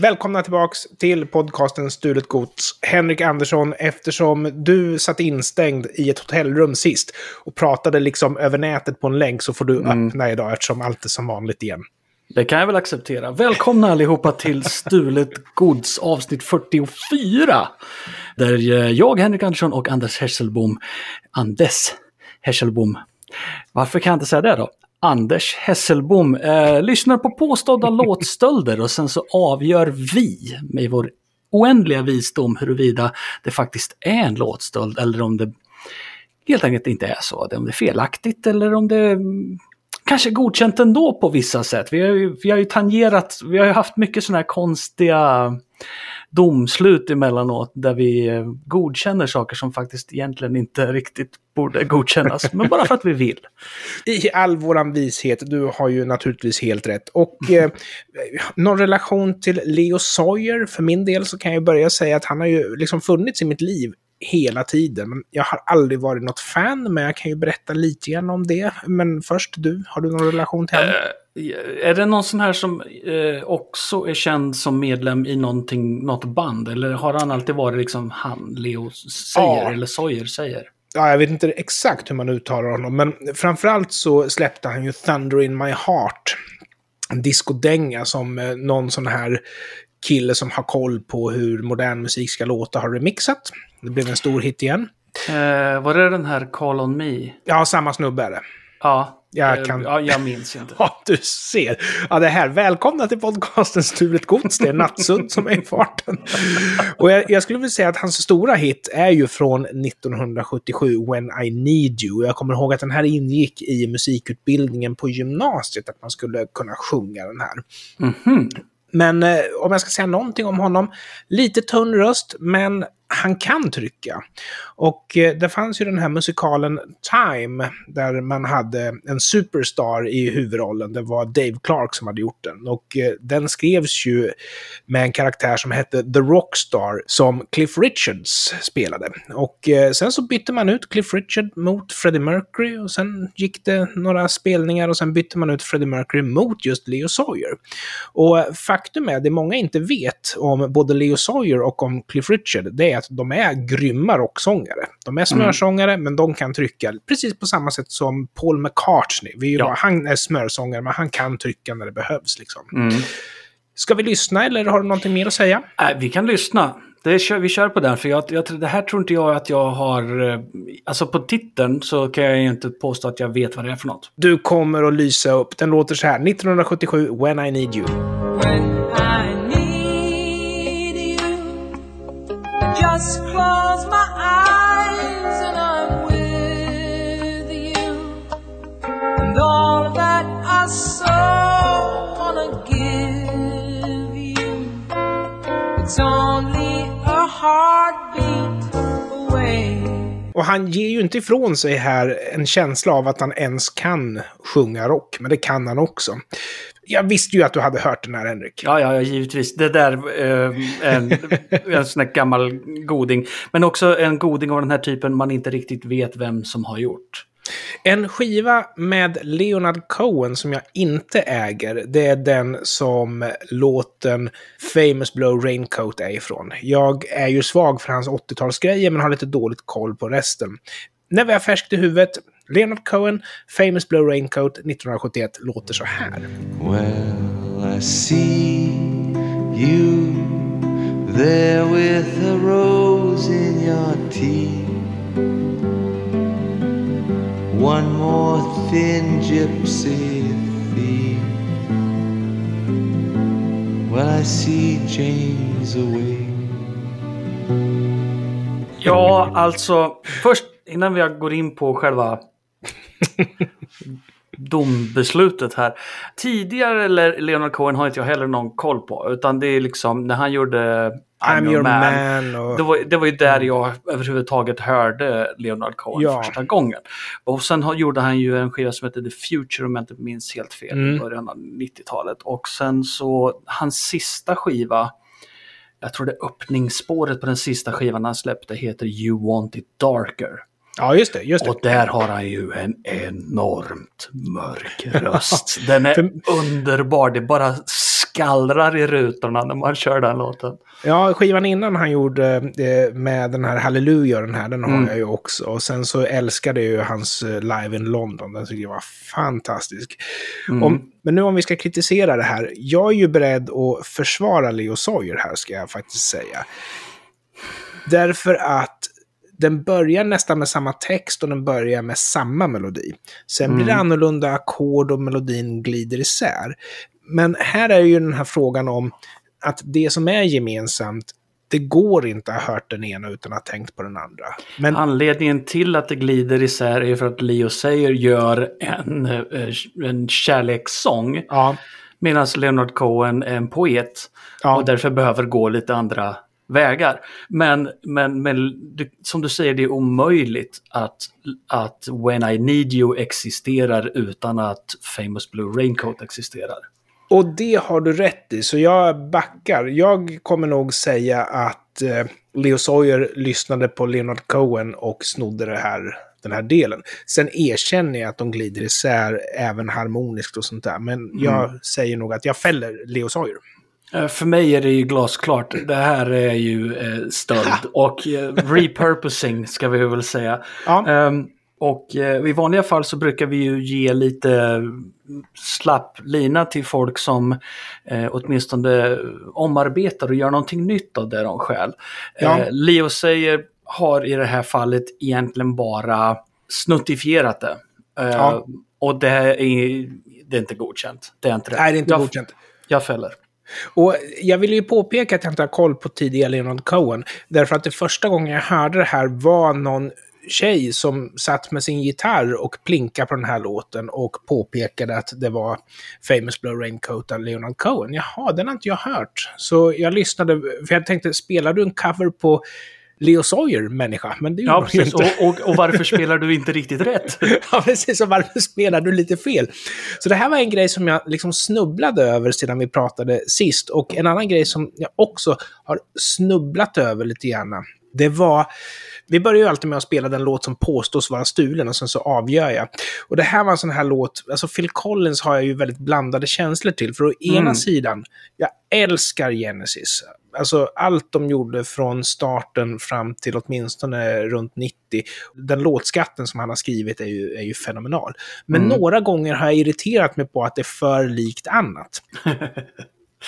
Välkomna tillbaks till podcasten Stulet Gods. Henrik Andersson, eftersom du satt instängd i ett hotellrum sist och pratade liksom över nätet på en länk så får du Mm. öppna idag eftersom allt är som vanligt igen. Det kan jag väl acceptera. Välkomna allihopa till Stulet Gods avsnitt 44. Där eh, jag, Henrik Andersson och Anders Hesselbom, Andes Hesselbom. Varför kan jag inte säga det då? Anders Hesselbom eh, lyssnar på påstådda låtstölder och sen så avgör vi med vår oändliga visdom huruvida det faktiskt är en låtstöld eller om det helt enkelt inte är så. Om det är felaktigt eller om det mm, kanske är godkänt ändå på vissa sätt. Vi har ju, vi har ju tangerat, vi har ju haft mycket sådana här konstiga domslut emellanåt där vi eh, godkänner saker som faktiskt egentligen inte riktigt borde godkännas, men bara för att vi vill. I all våran vishet, du har ju naturligtvis helt rätt. Och eh, någon relation till Leo Sawyer, för min del så kan jag börja säga att han har ju liksom funnits i mitt liv hela tiden. Men jag har aldrig varit något fan, men jag kan ju berätta lite grann om det. Men först du, har du någon relation till honom? Är det någon sån här som eh, också är känd som medlem i någonting, något band? Eller har han alltid varit liksom han, Leo säger, Ja. eller Sawyer säger? Ja, jag vet inte exakt hur man uttalar honom, men framförallt så släppte han ju Thunder in my heart. En discodänga som eh, någon sån här kille som har koll på hur modern musik ska låta har remixat. Det blev en stor hit igen. Eh, var det den här Call on Me? Ja, samma snubbe är det. Ja, Jag eh, kan- ja jag minns inte. Ja, du ser. Ja, det här. Välkomna till podcasten Stulet Gods. Det är Nattsudd som är i farten. Och jag, jag skulle vilja säga att hans stora hit är ju från 1977, When I Need You. Jag kommer ihåg att den här ingick i musikutbildningen på gymnasiet, att man skulle kunna sjunga den här. Mhm. Men eh, om jag ska säga någonting om honom, lite tunn röst, men han kan trycka. Och eh, det fanns ju den här musikalen Time, där man hade en superstar i huvudrollen. Det var Dave Clark som hade gjort den. Och eh, den skrevs ju med en karaktär som hette The Rockstar, som Cliff Richards spelade. Och eh, sen så bytte man ut Cliff Richard mot Freddie Mercury, och sen gick det några spelningar och sen bytte man ut Freddie Mercury mot just Leo Sawyer. Och eh, faktum är, det många inte vet om både Leo Sawyer och om Cliff Richard, det är att de är grymma rocksångare. De är smörsångare, men de kan trycka precis på samma sätt som Paul McCartney. Vi Ja. han är smörsångare, men han kan trycka när det behövs. Liksom. Mm. Ska vi lyssna eller har du någonting mer att säga? Nej, vi kan lyssna. Det kör, vi kör på den, för jag, jag, det här tror inte jag att jag har... eh, Alltså på titeln så kan jag inte påstå att jag vet vad det är för något. Du kommer att lysa upp. Den låter så här. 1977, When I Need You. Just close my eyes and I'm with you. And all that I so wanna give you, it's only a heartbeat away. Och han ger ju inte ifrån sig här en känsla av att han ens kan sjunga rock, men det kan han också. Jag visste ju att du hade hört den här, Henrik. Ja, ja, ja givetvis. Det där eh, en, en sån här gammal goding. Men också en goding av den här typen man inte riktigt vet vem som har gjort. En skiva med Leonard Cohen som jag inte äger, det är den som låten Famous Blow Raincoat är ifrån. Jag är ju svag för hans 80-talsgrejer, men har lite dåligt koll på resten. När vi har färskt i huvudet, Leonard Cohen, Famous Blow Raincoat 1971 låter så här. Well, I see you there with a rose in your teeth. One more thin gypsy thief. Well, I see James away. Ja, alltså först innan vi går in på själva dombeslutet här. Tidigare eller Leonard Cohen har inte jag heller någon koll på. Utan det är liksom när han gjorde I'm, your man. och... Det var, det var ju där jag överhuvudtaget hörde Leonard Cohen Ja. första gången. Och sen har, gjorde han ju en skiva som heter The Future om jag inte minns helt fel Mm. i början av 90-talet. Och sen så hans sista skiva, jag tror det öppningsspåret på den sista skivan han släppte heter You Want It Darker. Ja, just det. Just det. Och där har han ju en enormt mörk röst. Den är underbar. Det bara skallrar i rutorna när man kör den låten. Ja, skivan innan han gjorde eh, med den här Hallelujah, den här, den har Mm. jag ju också. Och sen så älskade jag ju hans eh, Live in London, den tycker jag var fantastisk. Mm. Om, men nu om vi ska kritisera det här, jag är ju beredd att försvara Leo Sawyer här, ska jag faktiskt säga. Därför att den börjar nästan med samma text och den börjar med samma melodi. Sen blir det Mm. annorlunda ackord och melodin glider isär. Men här är ju den här frågan om att det som är gemensamt, det går inte att ha hört den ena utan att ha tänkt på den andra. Men Anledningen till att det glider isär är för att Leo Sayer gör en, eh, en kärlekssång ja, medan Leonard Cohen är en poet ja, och därför behöver gå lite andra vägar. Men, men, men som du säger, det är omöjligt att, att When I Need You existerar utan att Famous Blue Raincoat existerar. och det har du rätt i, så jag backar. Jag kommer nog säga att eh, Leo Sawyer lyssnade på Leonard Cohen och snodde det här, den här delen. Sen erkänner jag att de glider isär även harmoniskt och sånt där. Men jag säger nog att jag fäller Leo Sawyer. Eh, För mig är det ju glasklart. Det här är ju eh, stöld och eh, repurposing ska vi väl säga. Ja. Ehm, och eh, i vanliga fall så brukar vi ju ge lite slapp lina till folk som eh, åtminstone omarbetar och gör någonting nytt av det de stjäl. Ja. Eh, Leo säger har i det här fallet egentligen bara snuttifierat det. Eh, Ja. Och det är, det är inte godkänt. Det är inte det. Nej, det är inte jag, godkänt. Jag fäller. Och jag vill ju påpeka att jag inte har koll på tidiga Leonard Cohen. Därför att det första gången jag hörde det här var någon tjej som satt med sin gitarr och plinkade på den här låten och påpekade att det var Famous Blue Raincoat av Leonard Cohen. Jaha, den har inte jag hört. Så jag lyssnade, för jag tänkte, spelar du en cover på Leo Sawyer, människa? Men det Ja, precis. Och, och, och varför spelar du inte riktigt rätt? Ja, precis. Och varför spelar du lite fel? Så det här var en grej som jag liksom snubblade över sedan vi pratade sist. Och en annan grej som jag också har snubblat över lite grann. Det var... Vi börjar ju alltid med att spela den låt som påstås vara stulen och sen så avgör jag. Och det här var en sån här låt, alltså Phil Collins har jag ju väldigt blandade känslor till. För å ena Mm. sidan, jag älskar Genesis. Alltså allt de gjorde från starten fram till åtminstone runt 90. Den låtskatten som han har skrivit är ju, är ju fenomenal. Men Mm. några gånger har jag irriterat mig på att det är för likt annat.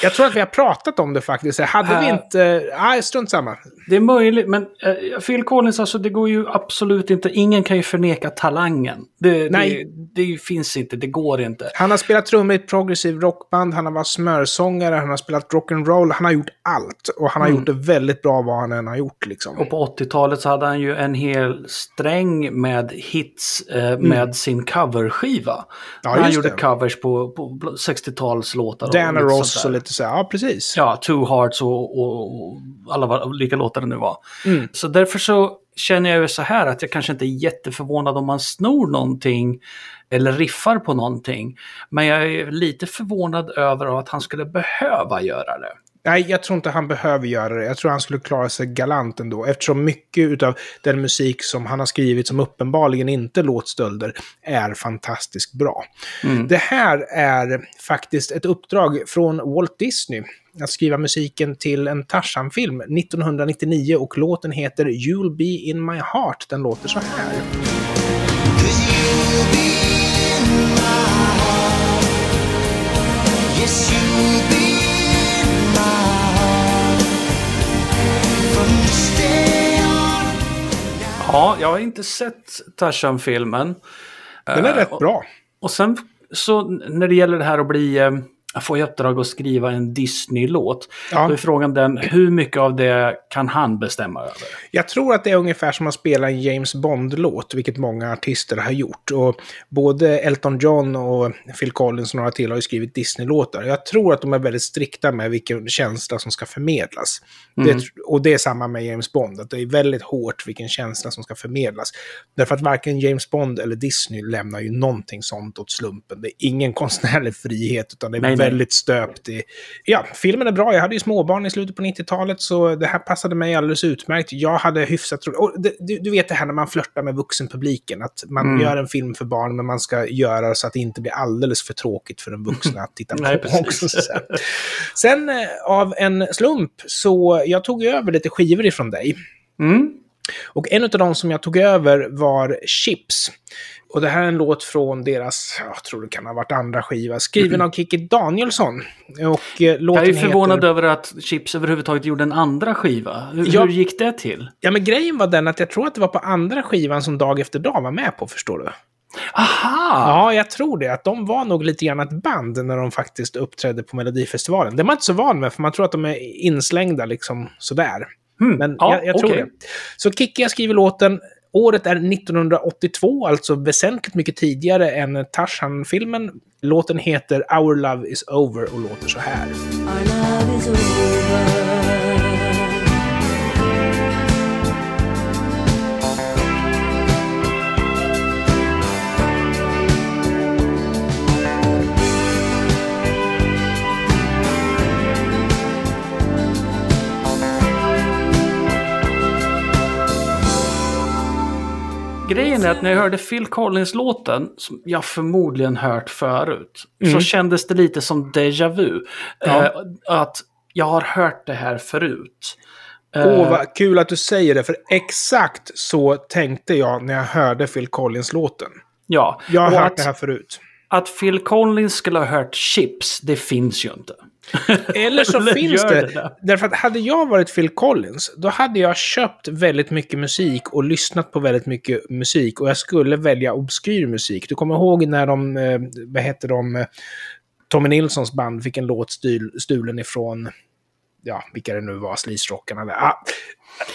Jag tror att vi har pratat om det faktiskt. Hade vi Äh. inte... Nej, strunt samma. Det är möjligt, men uh, Phil Collins, alltså det går ju absolut inte. Ingen kan ju förneka talangen. Det, Nej. det, det finns inte, det går inte. Han har spelat trummor i ett progressiv rockband, han har varit smörsångare, han har spelat rock'n'roll, han har gjort allt. Och han har Mm. gjort det väldigt bra vad han än har gjort liksom. Och på 80-talet så hade han ju en hel sträng med hits eh, med sin coverskiva. Mm. Ja, han gjorde det. covers på, på 60-talslåtar. och Diana lite Ross och där. Lite så här. Ja, precis. Ja, Two Hearts och, och, och alla olika låtar det nu var. Mm. Så därför så känner jag ju så här att jag kanske inte är jätteförvånad om man snor någonting eller riffar på någonting. Men jag är lite förvånad över att han skulle behöva göra det. Nej, jag tror inte han behöver göra det. Jag tror han skulle klara sig galant ändå. Eftersom mycket av den musik som han har skrivit som uppenbarligen inte låtstölder är fantastiskt bra. Mm. Det här är faktiskt ett uppdrag från Walt Disney. Att skriva musiken till en Tarzan-film 1999 och låten heter You'll be in my heart. Den låter så här. Cause you'll be in my heart. Yes, Ja, jag har inte sett Tarzan-filmen. Den är Eh, rätt bra. Och sen så när det gäller det här att bli, eh, att få i uppdrag att skriva en Disney-låt. Ja. Då är frågan den, hur mycket av det kan han bestämma över? Jag tror att det är ungefär som att spela en James Bond-låt, vilket många artister har gjort. Och både Elton John och Phil Collins och några till har ju skrivit Disney-låtar. Jag tror att de är väldigt strikta med vilken känsla som ska förmedlas. Mm. Det, och det är samma med James Bond, att det är väldigt hårt vilken känsla som ska förmedlas. Därför att varken James Bond eller Disney lämnar ju någonting sånt åt slumpen. Det är ingen konstnärlig frihet, utan det är Nej. Väldigt stöpt i... Ja, filmen är bra. Jag hade ju småbarn i slutet på 90-talet, så det här passade mig alldeles utmärkt. Jag hade hyfsat roligt. Du, du vet det här när man flörtar med vuxenpubliken, att man Mm. gör en film för barn, men man ska göra så att det inte blir alldeles för tråkigt för den vuxna att titta på Nej, precis. också. Sen, sen eh, av en slump, så jag tog över lite skivor ifrån dig. Mm. Och en av de som jag tog över var Chips. Och det här är en låt från deras, jag tror det kan ha varit andra skiva, skriven av Kikki Danielsson. Och eh, Jag är förvånad heter... över att Chips överhuvudtaget gjorde en andra skiva. Hur, Ja. hur gick det till? Ja, men grejen var den att jag tror att det var på andra skivan som Dag efter dag var med på, förstår du? Aha! Ja, jag tror det. Att de var nog lite grann ett band när de faktiskt uppträdde på Melodifestivalen. Det är man inte så van med, för man tror att de är inslängda liksom sådär. Hmm, Men ja, jag, jag tror okej. det. Så Kikki har skrivit låten. Året är 1982, alltså väsentligt mycket tidigare än Tarzan-filmen. Låten heter Our Love Is Over och låter så här. Grejen är att när jag hörde Phil Collins-låten, som jag förmodligen hört förut, så kändes det lite som déjà vu. Ja. Eh, att jag har hört det här förut. Åh, Eh, vad kul att du säger det, för exakt så tänkte jag när jag hörde Phil Collins-låten. ja. Jag har Och hört att, det här förut. Att Phil Collins skulle ha hört Chips, det finns ju inte. Eller så finns det. det där? Därför att hade jag varit Phil Collins, då hade jag köpt väldigt mycket musik och lyssnat på väldigt mycket musik. Och jag skulle välja obskyr musik. Du kommer ihåg när de, eh, vad heter de, eh, Tommy Nilssons band fick en låt stul, stulen ifrån, ja, vilka det nu var, Sleaze-rockarna. där. Ah,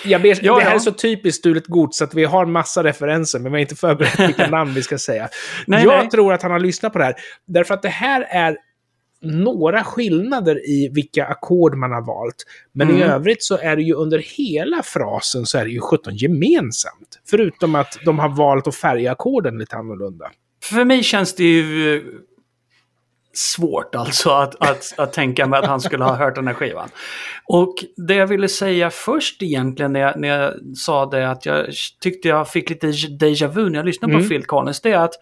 jag ber, Ja, det här ja. är så typiskt stulet gods att vi har massa referenser, men vi har inte förberett vilka namn vi ska säga. Nej, jag nej. tror att han har lyssnat på det här. Därför att det här är några skillnader i vilka ackord man har valt. Men i Mm. övrigt så är det ju under hela frasen så är det ju 17 gemensamt. Förutom att de har valt att färga ackorden lite annorlunda. För mig känns det ju eh, svårt alltså att, att, att tänka mig att han skulle ha hört den här skivan. Och det jag ville säga först egentligen när jag, när jag sa det att jag tyckte jag fick lite déjà vu när jag lyssnade Mm. på Phil Collins, det är att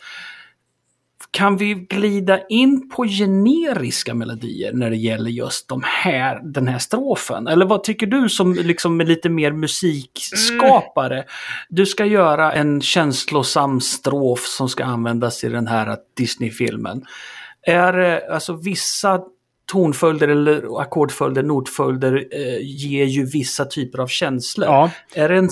kan vi glida in på generiska melodier när det gäller just de här, den här strofen? Eller vad tycker du som liksom är lite mer musikskapare? Du ska göra en känslosam strof som ska användas i den här Disney-filmen. Är det, alltså vissa tonföljder eller ackordföljder, notföljder eh, ger ju vissa typer av känslor. Ja. Är det en,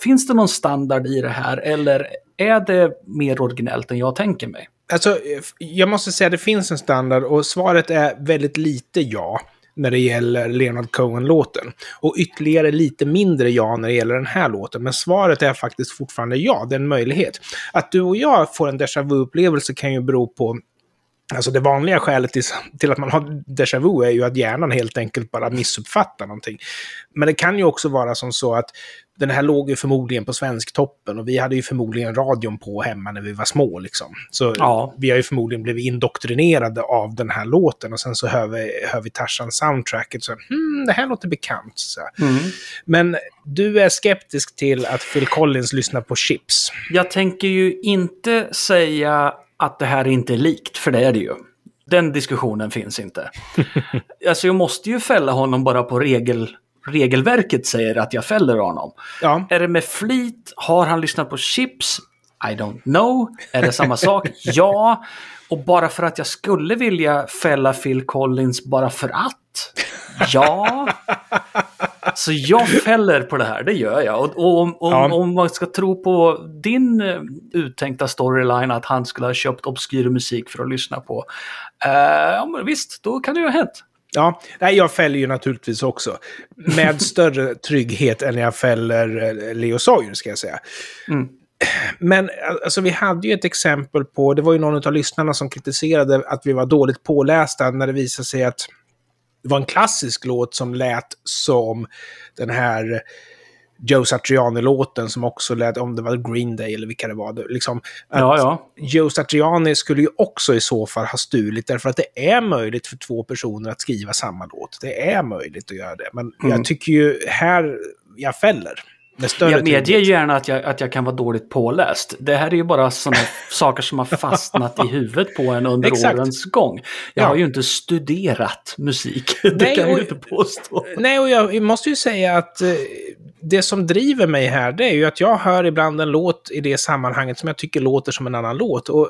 finns det någon standard i det här eller är det mer originellt än jag tänker mig? Alltså, jag måste säga att det finns en standard och svaret är väldigt lite ja när det gäller Leonard Cohen-låten. Och ytterligare lite mindre ja när det gäller den här låten. Men svaret är faktiskt fortfarande ja, det är en möjlighet. Att du och jag får en déjà vu-upplevelse kan ju bero på Alltså det vanliga skälet till, till att man har déjà vu är ju att hjärnan helt enkelt bara missuppfattar någonting. Men det kan ju också vara som så att den här låg ju förmodligen på Svensktoppen och vi hade ju förmodligen radion på hemma när vi var små. Liksom. Så Ja. vi har ju förmodligen blivit indoktrinerade av den här låten och sen så hör vi, hör vi Tarzan-soundtracket så hmm, det här låter bekant. Så. Men du är skeptisk till att Phil Collins lyssnar på Chips. Jag tänker ju inte säga att det här inte är likt, för det är det ju. Den diskussionen finns inte. alltså jag måste ju fälla honom bara på regel, regelverket säger att jag fäller honom. Ja, Är det med flit? Har han lyssnat på Chips? I don't know. Är det samma sak? Ja. Och bara för att jag skulle vilja fälla Phil Collins bara för att? Ja. Så jag fäller på det här, det gör jag. Och, och om, om, Ja. om man ska tro på din eh, uttänkta storyline att han skulle ha köpt obskyr musik för att lyssna på. Eh, ja, men visst, då kan det ju ha hänt. Ja, nej, jag fäller ju naturligtvis också. Med större trygghet än jag fäller eh, Leo Sawyer, ska jag säga. Mm. Men alltså, vi hade ju ett exempel på, det var ju någon av lyssnarna som kritiserade att vi var dåligt pålästa när det visade sig att det var en klassisk låt som lät som den här Joe Satriani-låten som också lät, om det var Green Day eller vilka det var. Liksom, Ja, ja. Joe Satriani skulle ju också i så fall ha stulit därför att det är möjligt för två personer att skriva samma låt. Det är möjligt att göra det. Men Mm. jag tycker ju här, jag fäller. Jag medger tydlighet. gärna att jag, att jag kan vara dåligt påläst. Det här är ju bara sådana saker som har fastnat i huvudet på en under Exakt. årens gång. Jag Ja. har ju inte studerat musik. Det Nej, kan jag och- ju inte påstå. Nej, och jag måste ju säga att eh, det som driver mig här, det är ju att jag hör ibland en låt i det sammanhanget som jag tycker låter som en annan låt. Och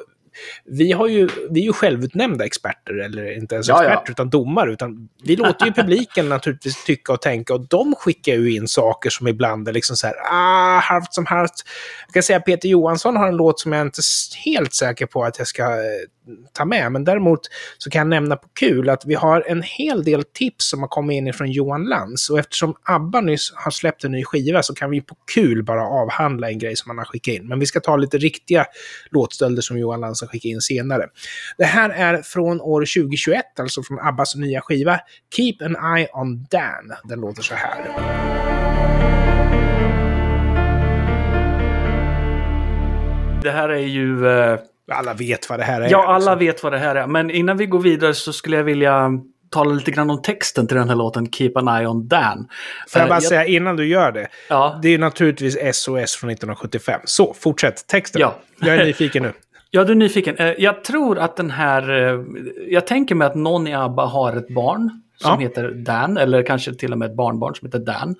vi, har ju, vi är ju självutnämnda experter, eller inte ens Ja, ja. experter, utan domare. Utan vi låter ju publiken naturligtvis tycka och tänka, och de skickar ju in saker som ibland är liksom så här, ah, halvt som halvt. Jag kan säga att Peter Johansson har en låt som jag inte är helt säker på att jag ska eh, ta med, men däremot så kan jag nämna på kul att vi har en hel del tips som har kommit in från Johan Lantz. Och eftersom ABBA nyss har släppt en ny skiva så kan vi på kul bara avhandla en grej som han har skickat in. Men vi ska ta lite riktiga låtstölder som Johan Lantz har skickat in senare. Det här är från år 2021, alltså från ABBAs nya skiva Keep an Eye on Dan. Den låter så här. Det här är ju... eh, alla vet vad det här är. Ja, alla liksom. vet vad det här är. Men innan vi går vidare så skulle jag vilja tala lite grann om texten till den här låten Keep an Eye on Dan. Får jag Eh, bara säga innan du gör det. Ja. Det är naturligtvis SOS från 1975. Så, fortsätt. Texten. Ja. Jag är nyfiken nu. Ja, du är nyfiken. Eh, Jag tror att den här... eh, Jag tänker mig att någon i ABBA har ett barn som Ja. heter Dan, eller kanske till och med ett barnbarn som heter Dan.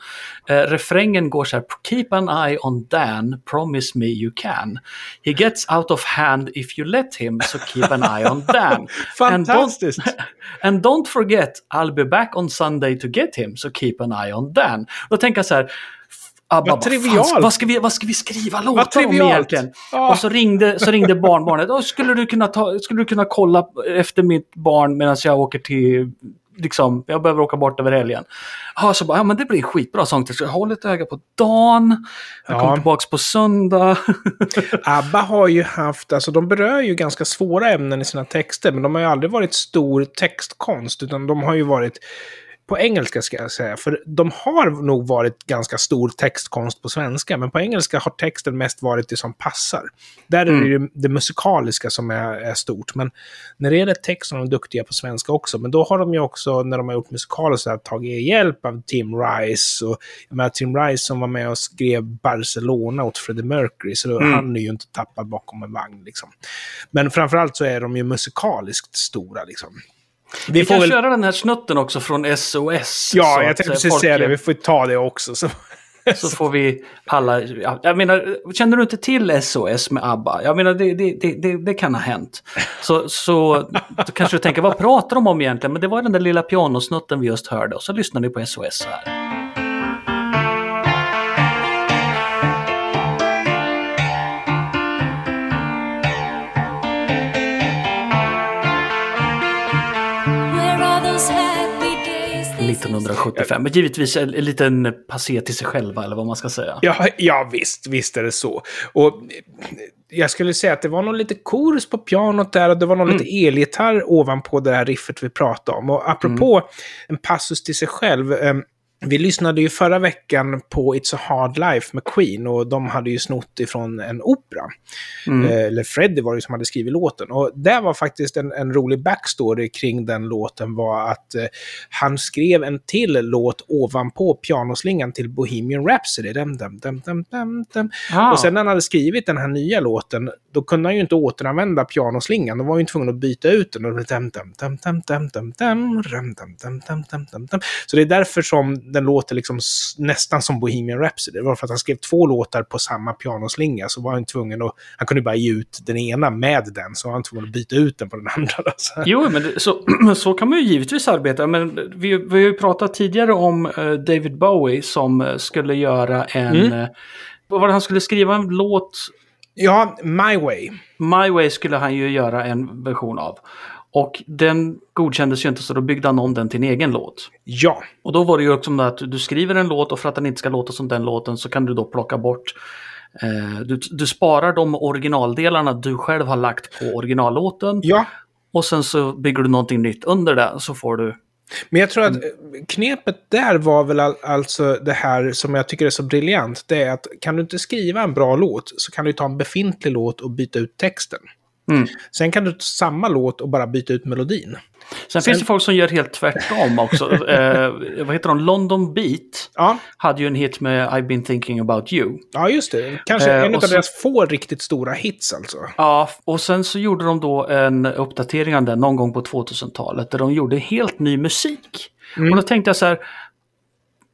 Eh, refrängen går så här. Keep an eye on Dan, promise me you can. He gets out of hand if you let him, so keep an eye on Dan. And don't- Fantastiskt! And don't forget, I'll be back on Sunday to get him, so keep an eye on Dan. Då tänker jag så här, Abba, Vad vad, fan, trivialt. vad, ska vi, vad ska vi skriva låtar om egentligen? Ja. Och så ringde, så ringde barnbarnet. "Åh, skulle, du kunna ta, skulle du kunna kolla efter mitt barn medan jag åker till... Liksom, jag behöver åka bort över helgen. Ja, så bara, ja men det blir skitbra sångtext. Jag håller ett öga på dagen. Jag Ja. kommer tillbaka på söndag. ABBA har ju haft, alltså de berör ju ganska svåra ämnen i sina texter, men de har ju aldrig varit stor textkonst, utan de har ju varit på engelska ska jag säga, för de har nog varit ganska stor textkonst på svenska, men på engelska har texten mest varit det som passar. Där är det ju det musikaliska som är, är stort, men när det gäller text så är de duktiga på svenska också. Men då har de ju också, när de har gjort musikaler, så här, tagit hjälp av Tim Rice. Och, jag menar, Tim Rice som var med och skrev Barcelona åt Freddie Mercury, så Mm. han är ju inte tappad bakom en vagn. Liksom. Men framförallt så är de ju musikaliskt stora. Liksom. Vi, Vi får kan väl... köra den här snutten också från SOS. Ja, jag tänkte eh, precis säga det. Vi får ta det också. Så. Så får vi alla... ja, Jag menar, känner du inte till SOS med ABBA? Jag menar, det, det, det, det, det kan ha hänt. Så, så då kanske du tänker, vad pratar de om egentligen? Men det var den där lilla pianosnutten vi just hörde och så lyssnar ni på SOS här. 1975. Men givetvis en, en liten passé till sig själva, eller vad man ska säga. Ja, ja, visst, visst är det så. Och eh, jag skulle säga att det var nog lite kors på pianot där och det var nog lite elgitarr ovanpå det här riffet vi pratade om. Och apropå en passus till sig själv. Eh, vi lyssnade ju förra veckan på It's a Hard Life med Queen och de hade ju snott ifrån en opera. Eh, eller Freddie var det som hade skrivit låten. Och där var faktiskt en, en rolig backstory kring den låten var att eh, han skrev en till låt ovanpå pianoslingan till Bohemian Rhapsody. Dum, dum, dum, dum, dum, dum. Ah. Och sen när han hade skrivit den här nya låten, då kunde han ju inte återanvända pianoslingan. Då var han ju tvungen att byta ut den. Och det. Så det är därför som den låter liksom nästan som Bohemian Rhapsody. Det var för att han skrev två låtar på samma pianoslinga. Så var han tvungen att... Han kunde bara ge ut den ena med den, så var han tvungen att byta ut den på den andra. Då. Så. Jo, men det, så, så kan man ju givetvis arbeta. Men vi, vi har ju pratat tidigare om eh, David Bowie som eh, skulle göra en... Mm. eh, vad var det han skulle skriva? En låt? Ja, My Way. My Way skulle han ju göra en version av. Och den godkändes ju inte så då byggde han om den till en egen låt. Ja, Och då var det ju också att du skriver en låt och för att den inte ska låta som den låten så kan du då plocka bort eh, du, du sparar de originaldelarna du själv har lagt på originallåten ja, och sen så bygger du någonting nytt under det så får du Men jag tror att eh, knepet där var väl all, alltså det här som jag tycker är så briljant. Det är att kan du inte skriva en bra låt så kan du ta en befintlig låt och byta ut texten. Mm. Sen kan du ta samma låt och bara byta ut melodin. Sen, finns det folk som gör helt tvärtom också. eh, vad heter de? London Beat Ja, hade ju en hit med I've been thinking about you. ja just det. Kanske Eh, en av så- deras få riktigt stora hits alltså. Ja, och sen så gjorde de då en uppdatering av den någon gång på 2000-talet där de gjorde helt ny musik. Mm. Och då tänkte jag så här,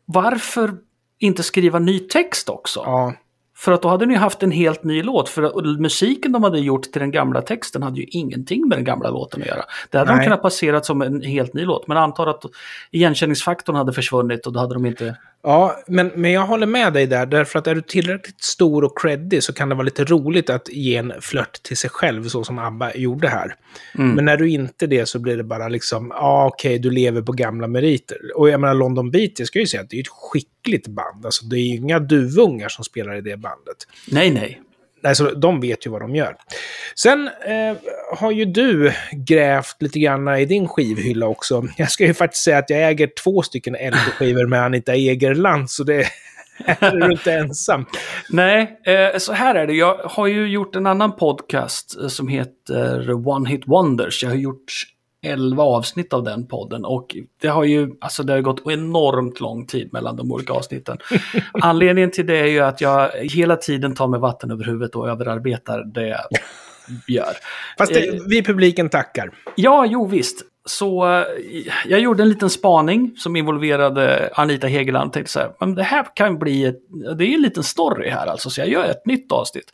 varför inte skriva ny text också? Ja, För att då hade ni haft en helt ny låt. För musiken de hade gjort till den gamla texten hade ju ingenting med den gamla låten att göra. Det hade Nej. de kunnat passera som en helt ny låt. Men antar att igenkänningsfaktorn hade försvunnit och då hade de inte... ja men, men jag håller med dig där. Därför att är du tillräckligt stor och creddig så kan det vara lite roligt att ge en flört till sig själv så som ABBA gjorde här. Mm. Men när du inte det så blir det bara liksom, ja ah, okej, du lever på gamla meriter. Och jag menar London Beat, jag ska ju säga att det är ett skickligt band. Alltså det är ju inga duvungar som spelar i det bandet. Nej, nej. Alltså, de vet ju vad de gör. Sen eh, har ju du grävt lite grann i din skivhylla också. Jag ska ju faktiskt säga att jag äger två stycken LP-skivor med Anita Egerland, så det är du inte ensam. Nej, eh, så här är det. Jag har ju gjort en annan podcast eh, som heter One Hit Wonders. Jag har gjort 11 avsnitt av den podden och det har ju alltså det har gått enormt lång tid mellan de olika avsnitten. Anledningen till det är ju att jag hela tiden tar mig vatten över huvudet och överarbetar det jag gör. Fast det, Eh, vi i publiken tackar. Ja, jo visst. Så eh, jag gjorde en liten spaning som involverade Anita Hegeland och tänkte så här, men det här kan bli ett, det är en liten story här alltså, så jag gör ett nytt avsnitt.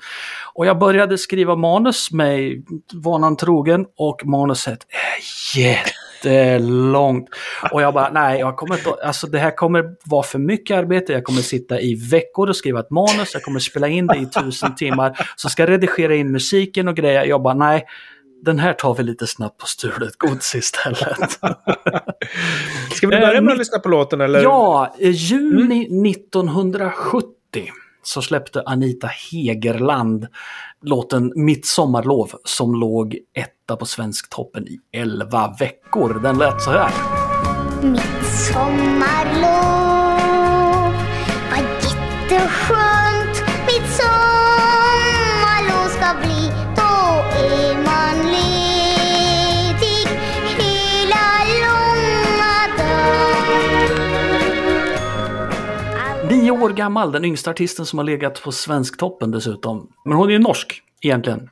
Och jag började skriva manus med vanan trogen och manuset är jättelångt. Och jag bara, nej, jag kommer inte, alltså det här kommer vara för mycket arbete, jag kommer sitta i veckor och skriva ett manus, jag kommer spela in det i tusen timmar, så ska jag redigera in musiken och grejer. Jag bara, nej, den här tar vi lite snabbt på stulet gods istället. Ska vi börja med att lyssna på låten, eller? ja, i juni 1970 så släppte Anita Hegerland låten Mitt sommarlov som låg etta på Svensktoppen i 11 veckor. Den lät så här. Mitt sommarlov år gammal, den yngsta artisten som har legat på Svensktoppen dessutom. Men hon är ju norsk egentligen.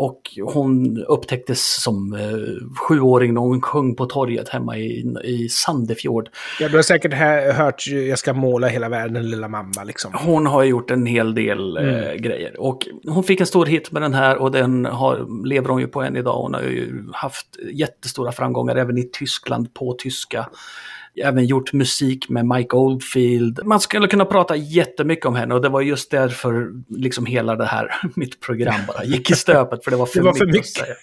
Och hon upptäcktes som eh, sjuåring när hon sjöng på torget hemma i, i Sandefjord. Ja, du har säkert hört Jag ska måla hela världen, lilla mamma, liksom. Hon har gjort en hel del eh, Mm. grejer. Och hon fick en stor hit med den här och den har, lever hon ju på än idag. Hon har ju haft jättestora framgångar även i Tyskland på tyska. Även gjort musik med Mike Oldfield. Man skulle kunna prata jättemycket om henne och det var just därför liksom hela det här, mitt program bara gick i stöpet för det var för, Det var för mycket, säga.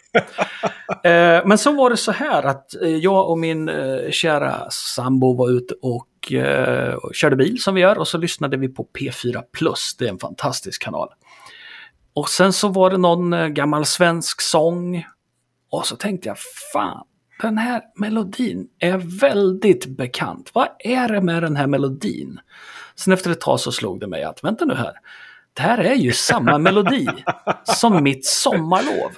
Eh, Men så var det så här att eh, jag och min eh, kära sambo var ute och körde bil som vi gör och så lyssnade vi på P4 Plus. Det är en fantastisk kanal. Och sen så var det någon gammal svensk sång. Och så tänkte jag, fan, den här melodin är väldigt bekant. Vad är det med den här melodin? Sen efter ett tag så slog det mig att, vänta nu här, det här är ju samma melodi som mitt sommarlov.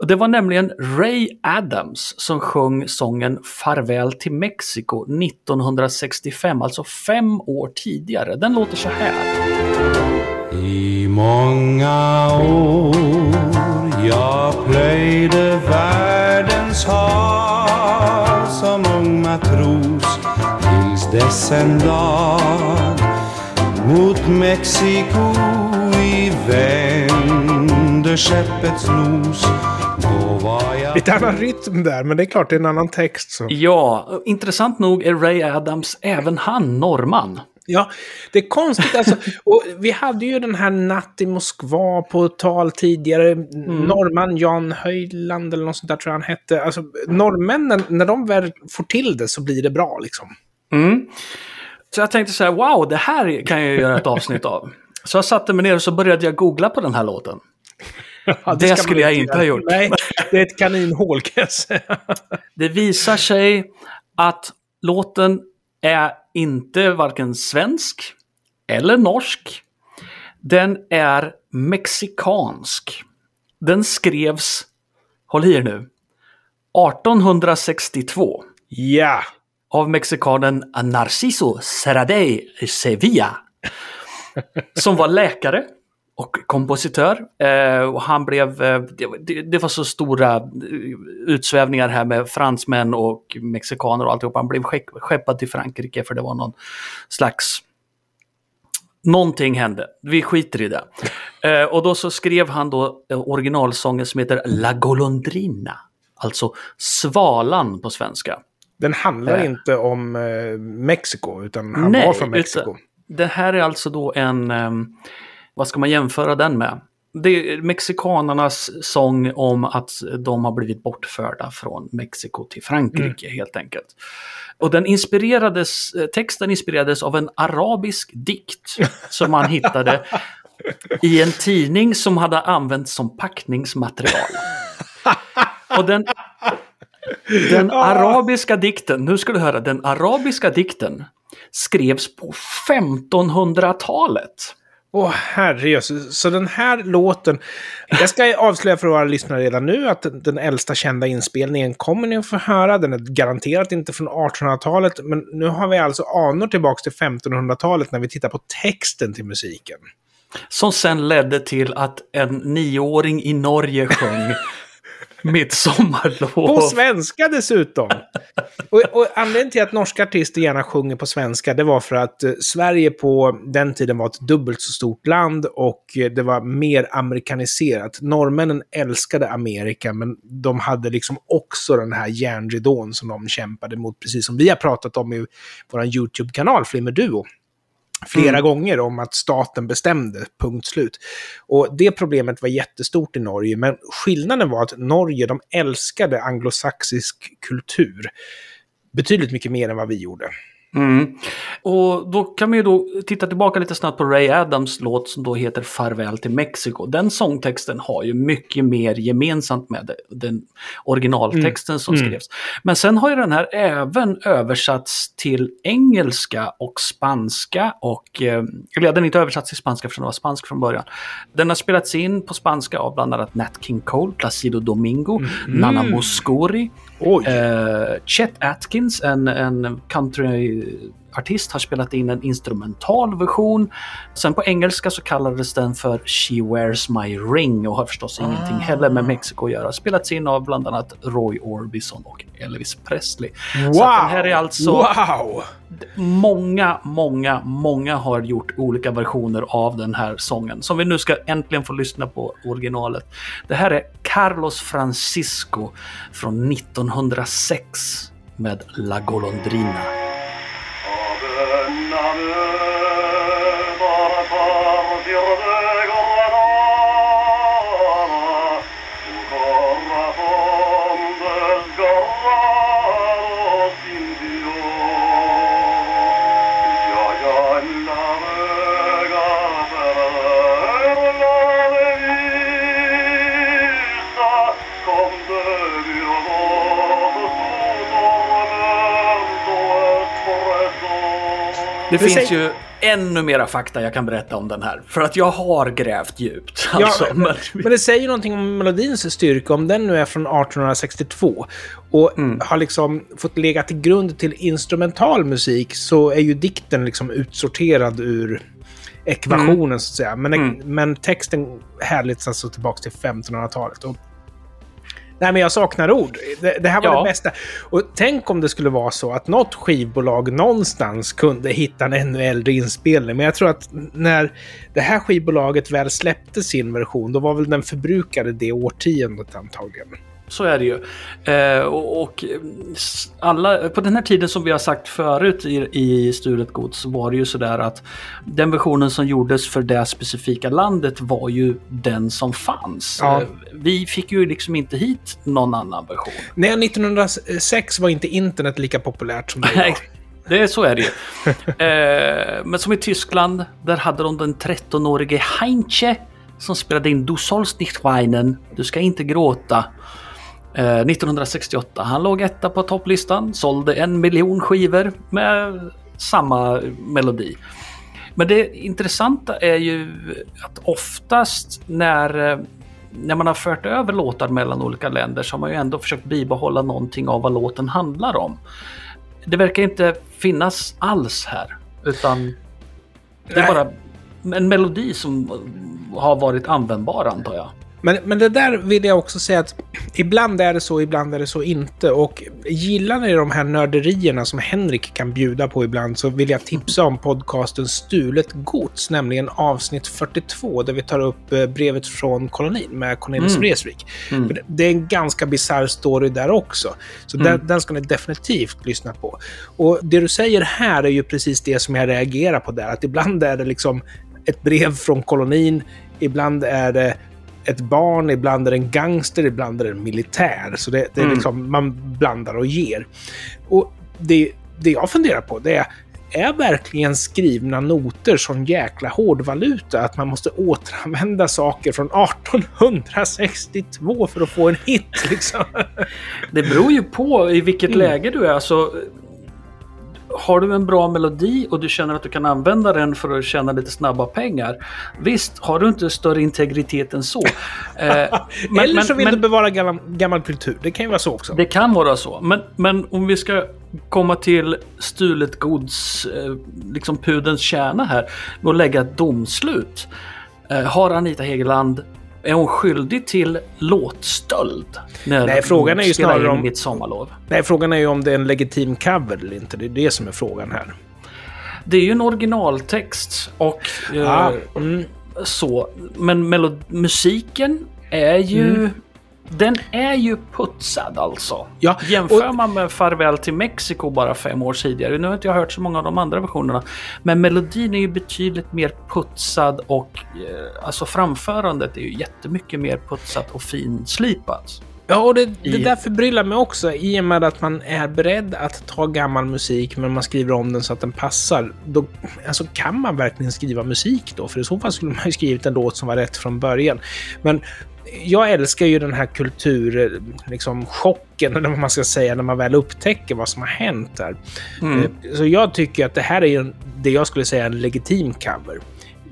Och det var nämligen Ray Adams som sjöng sången Farväl till Mexiko 1965, alltså fem år tidigare. Den låter så här. I många år jag plöjde världens hav som ung matros tills dess en dag mot Mexiko vi vände skeppets nos Lite annan rytm där, men det är klart det är en annan text. Så. Ja, intressant nog är Ray Adams även han norrman. Ja, det är konstigt alltså. Och vi hade ju den här Natt i Moskva på tal tidigare. Norrman Jan Höjland eller något sånt där tror jag han hette. Alltså, norrmännen, när de väl får till det så blir det bra liksom. Mm. Så jag tänkte så här, wow, det här kan jag göra ett avsnitt av. Så jag satte mig ner och så började jag googla på den här låten. Ja, Det man skulle jag inte ha gjort. Nej, det är ett kaninhål kan jag säga. Det visar sig att låten är inte varken svensk eller norsk. Den är mexikansk. Den skrevs, håll i er nu, 1862 Ja! av mexikanen Narciso Serradey Sevilla. som var läkare och kompositör. Eh, och han blev, eh, det, det var så stora eh, utsvävningar här med fransmän och mexikaner och alltihop. Han blev skepp, skeppad till Frankrike för det var någon slags Någonting hände, vi skiter i det. Eh, och då så skrev han då eh, originalsången som heter La Golondrina. Alltså Svalan på svenska. Den handlar Eh. inte om Mexiko, utan han var från Mexiko. utan det här är alltså då en, ehm, vad ska man jämföra den med? Det är mexikanernas sång om att de har blivit bortförda från Mexiko till Frankrike Mm. helt enkelt. Och den inspirerades, texten inspirerades av en arabisk dikt som man hittade i en tidning som hade använts som packningsmaterial. Och den, den arabiska dikten, nu ska du höra, den arabiska dikten skrevs på 1500-talet. Åh herrejösses, så den här låten... Jag ska avslöja för våra lyssnare redan nu att den- den äldsta kända inspelningen kommer ni att få höra. Den är garanterat inte från 1800-talet, men nu har vi alltså anor tillbaka till 1500-talet när vi tittar på texten till musiken. Som sen ledde till att en nioåring i Norge sjöng Midsommarlov. På svenska dessutom! Och, och anledningen till att norska artister gärna sjunger på svenska, det var för att eh, Sverige på den tiden var ett dubbelt så stort land och eh, det var mer amerikaniserat. Norrmännen älskade Amerika, men de hade liksom också den här järnridån som de kämpade mot, precis som vi har pratat om i vår YouTube-kanal Flimmer Flera gånger om att staten bestämde, punkt slut. Och det problemet var jättestort i Norge, men skillnaden var att Norge, de älskade anglosaxisk kultur betydligt mycket mer än vad vi gjorde. Mm. Och då kan man ju då titta tillbaka lite snabbt på Ray Adams låt som då heter Farväl till Mexiko. Den sångtexten har ju mycket mer gemensamt med den originaltexten som skrevs. Men sen har ju den här även översatts till engelska och spanska och, eh, eller ja, den är inte översatts till spanska för den var spansk från början. Den har spelats in på spanska av bland annat Nat King Cole, Placido Domingo, Nana Mouskouri, Oj. Eh, Chet Atkins, en, en country countryartist, har spelat in en instrumental version. Sen på engelska så kallades den för She Wears My Ring och har förstås ingenting heller med Mexiko att göra. Spelats in av bland annat Roy Orbison och Elvis Presley. wow! Så den här är alltså Wow! många, många, många har gjort olika versioner av den här sången som vi nu ska äntligen få lyssna på originalet. Det här är Carlos Francisco från 1906 med La Golondrina. Det finns säger- ju ännu mera fakta jag kan berätta om den här. För att jag har grävt djupt. Alltså, ja, men, men det säger ju någonting om melodins styrka, om den nu är från 1862 och har liksom fått lägga till grund till instrumental musik så är ju dikten liksom utsorterad ur ekvationen så att säga. Men, men texten härleds alltså tillbaka till 1500-talet. Och Nej, men jag saknar ord. Det, det här var Ja. det bästa. Och tänk om det skulle vara så att något skivbolag någonstans kunde hitta en ännu äldre inspelning. Men jag tror att när det här skivbolaget väl släppte sin version, då var väl den förbrukade det årtiondet antagligen. Så är det ju. Eh, och, och alla, på den här tiden som vi har sagt förut i, i Stulet Gods så var det ju sådär att den versionen som gjordes för det specifika landet var ju den som fanns. Ja. Eh, vi fick ju liksom inte hit någon annan version. Nej, 1906 var inte internet lika populärt som det är idag. det är så är det ju. eh, men som i Tyskland, där hade de den 13-årige Heinche som spelade in Du sollst nicht weinen, du ska inte gråta. Eh, 1968. Han låg etta på topplistan, sålde en miljon skivor med samma melodi. Men det intressanta är ju att oftast när, eh, när man har fört över låtar mellan olika länder så har man ju ändå försökt bibehålla någonting av vad låten handlar om. Det verkar inte finnas alls här, utan det är bara en melodi som har varit användbar antar jag. Men, men det där vill jag också säga att ibland är det så, ibland är det så inte. Och gillar ni de här nörderierna som Henrik kan bjuda på ibland så vill jag tipsa om podcasten Stulet Gods, nämligen avsnitt 42 där vi tar upp eh, brevet från kolonin med Cornelis Mm. Vreeswijk. För det- är en ganska bisarr story där också. Så den, den ska ni definitivt lyssna på. Och det du säger här är ju precis det som jag reagerar på där. Att ibland är det liksom ett brev från kolonin, ibland är det ett barn, ibland är det en gangster, ibland är det en militär. Så det, det är Mm. liksom, man blandar och ger. Och det, det jag funderar på det är, är verkligen skrivna noter sån jäkla hårdvaluta att man måste återanvända saker från 1862 för att få en hit? Liksom? Det beror ju på i vilket Mm. läge du är. Alltså, har du en bra melodi och du känner att du kan använda den för att tjäna lite snabba pengar. Visst, har du inte större integritet än så. Eh, men- Eller så vill men- du bevara gammal, gammal kultur. Det kan ju vara så också. Det kan vara så. Men, men om vi ska komma till stulet gods, eh, liksom pudens kärna här, att lägga ett domslut. Eh, har Anita Hegeland, är hon skyldig till låtstöld? Nej, frågan är ju snarare om- Mitt sommarlov. Nej, frågan är ju om det är en legitim cover eller inte. Det är det som är frågan här. Det är ju en originaltext och eh, Ah, mm. så. Men musiken är ju... Mm. Den är ju putsad alltså. Ja, Jämför och- man med Farväl till Mexiko bara fem år tidigare. Nu har inte jag hört så många av de andra versionerna. Men melodin är ju betydligt mer putsad och eh, alltså framförandet är ju jättemycket mer putsat och finslipat. Ja, och det, det där förbryllar mig också i och med att man är beredd att ta gammal musik men man skriver om den så att den passar. Då, alltså, kan man verkligen skriva musik då? För i så fall skulle man ju skrivit en låt som var rätt från början. Men jag älskar ju den här kultur, liksom chocken, eller vad man ska säga, när man väl upptäcker vad som har hänt där. Mm. Eh, Så jag tycker att det här är en, det jag skulle säga en legitim cover.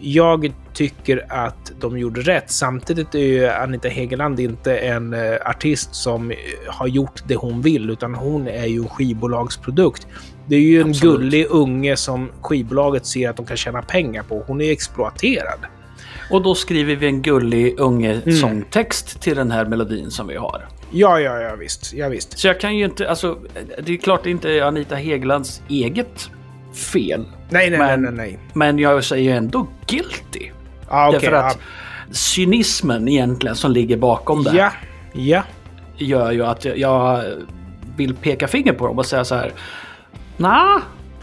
Jag tycker att de gjorde rätt. Samtidigt är ju Anita Hegeland inte en eh, artist som eh, har gjort det hon vill, utan hon är ju en skivbolagsprodukt. Det är ju en Absolut. gullig unge som skivbolaget ser att de kan tjäna pengar på. Hon är exploaterad. Och då skriver vi en gullig unge Mm. sångtext till den här melodin som vi har. Ja, ja, ja, visst. Ja, visst. Så jag kan ju inte, alltså det är klart det inte är Anita Hegelands eget fel. Nej, nej, Men- nej, nej, nej. Men jag säger ju ändå guilty. Ja, okej. Därför att cynismen egentligen som ligger bakom det ja, ja. gör ju att jag- jag vill peka finger på dem och säga så här. Nah,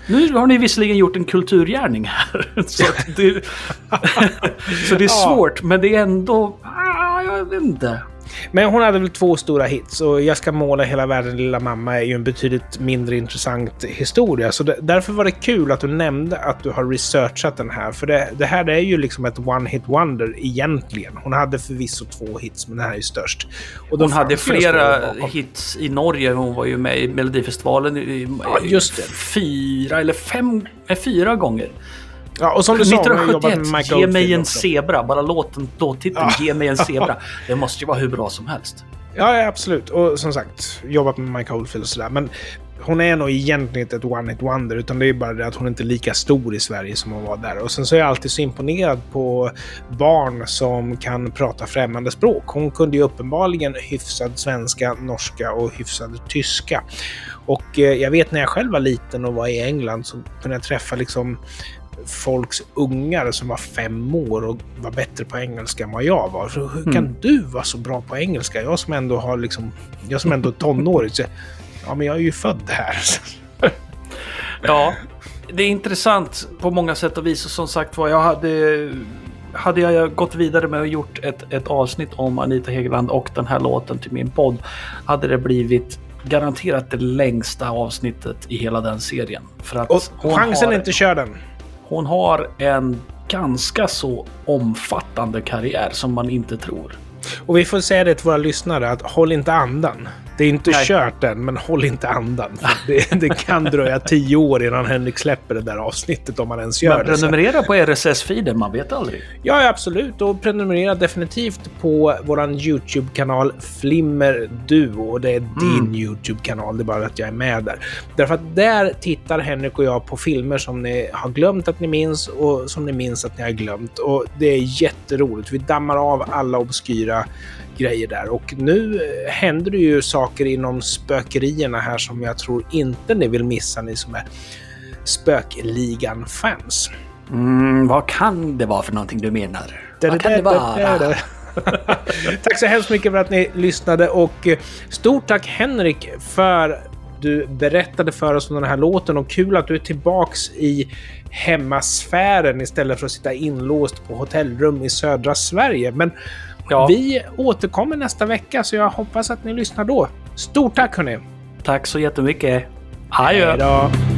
nu har ni visserligen gjort en kulturgärning här. så, det, så det är svårt, men det är ändå... Ah, jag vet inte. Men hon hade väl två stora hits och Jag ska måla hela världen lilla mamma är ju en betydligt mindre intressant historia. Så därför var det kul att du nämnde att du har researchat den här. För det, det här är ju liksom ett one-hit wonder egentligen. Hon hade förvisso två hits, men den här är ju störst. Och Hon hade flera hits i Norge. Hon var ju med i Melodifestivalen i, Ja, just det. fyra eller fem, eh, fyra gånger. Ja, och som du sa, hon har jobbat med 1971, Mike Ge mig en också. zebra. Bara låten, låttiteln, Ja. Ge mig en zebra. Det måste ju vara hur bra som helst. Ja, ja, absolut. Och som sagt, jobbat med Mike Oldfield och sådär. Men hon är nog egentligen inte ett one-hit wonder, utan det är bara det att hon inte är lika stor i Sverige som hon var där. Och sen så är jag alltid så imponerad på barn som kan prata främmande språk. Hon kunde ju uppenbarligen hyfsad svenska, norska och hyfsad tyska. Och eh, jag vet när jag själv var liten och var i England så kunde jag träffa liksom folks ungar som var fem år och var bättre på engelska än vad jag var. Så hur kan Mm. du vara så bra på engelska? Jag som ändå har liksom, jag som ändå är tonåring. Så, ja, men jag är ju född här. Ja, det är intressant på många sätt och vis. Och som sagt var, jag hade, hade jag gått vidare med och gjort ett, ett avsnitt om Anita Hegeland och den här låten till min podd hade det blivit garanterat det längsta avsnittet i hela den serien. För att Och chansen är inte kör den hon har en ganska så omfattande karriär som man inte tror. Och vi får säga det till våra lyssnare att håll inte andan. Det är inte Nej. kört än, men håll inte andan. Det, det kan dröja tio år innan Henrik släpper det där avsnittet om han ens gör Men det. prenumerera på RSS-feeden, man vet aldrig. Ja, absolut. Och prenumerera definitivt på vår YouTube-kanal Flimmer Duo. Och det är din YouTube-kanal, det är bara att jag är med där. Därför att där tittar Henrik och jag på filmer som ni har glömt att ni minns och som ni minns att ni har glömt. Och det är jätteroligt. Vi dammar av alla obskyra grejer där. Och nu eh, händer det ju saker inom spökerierna här som jag tror inte ni vill missa, ni som är Spökligan-fans. Mm, vad kan det vara för någonting du menar? Vad kan det vara? tack så hemskt mycket för att ni lyssnade och eh, stort tack Henrik för du berättade för oss om den här låten och kul att du är tillbaks i hemmasfären istället för att sitta inlåst på hotellrum i södra Sverige. Men Ja. vi återkommer nästa vecka så jag hoppas att ni lyssnar då. Stort tack hörni! Tack så jättemycket. Adjö. Hej då!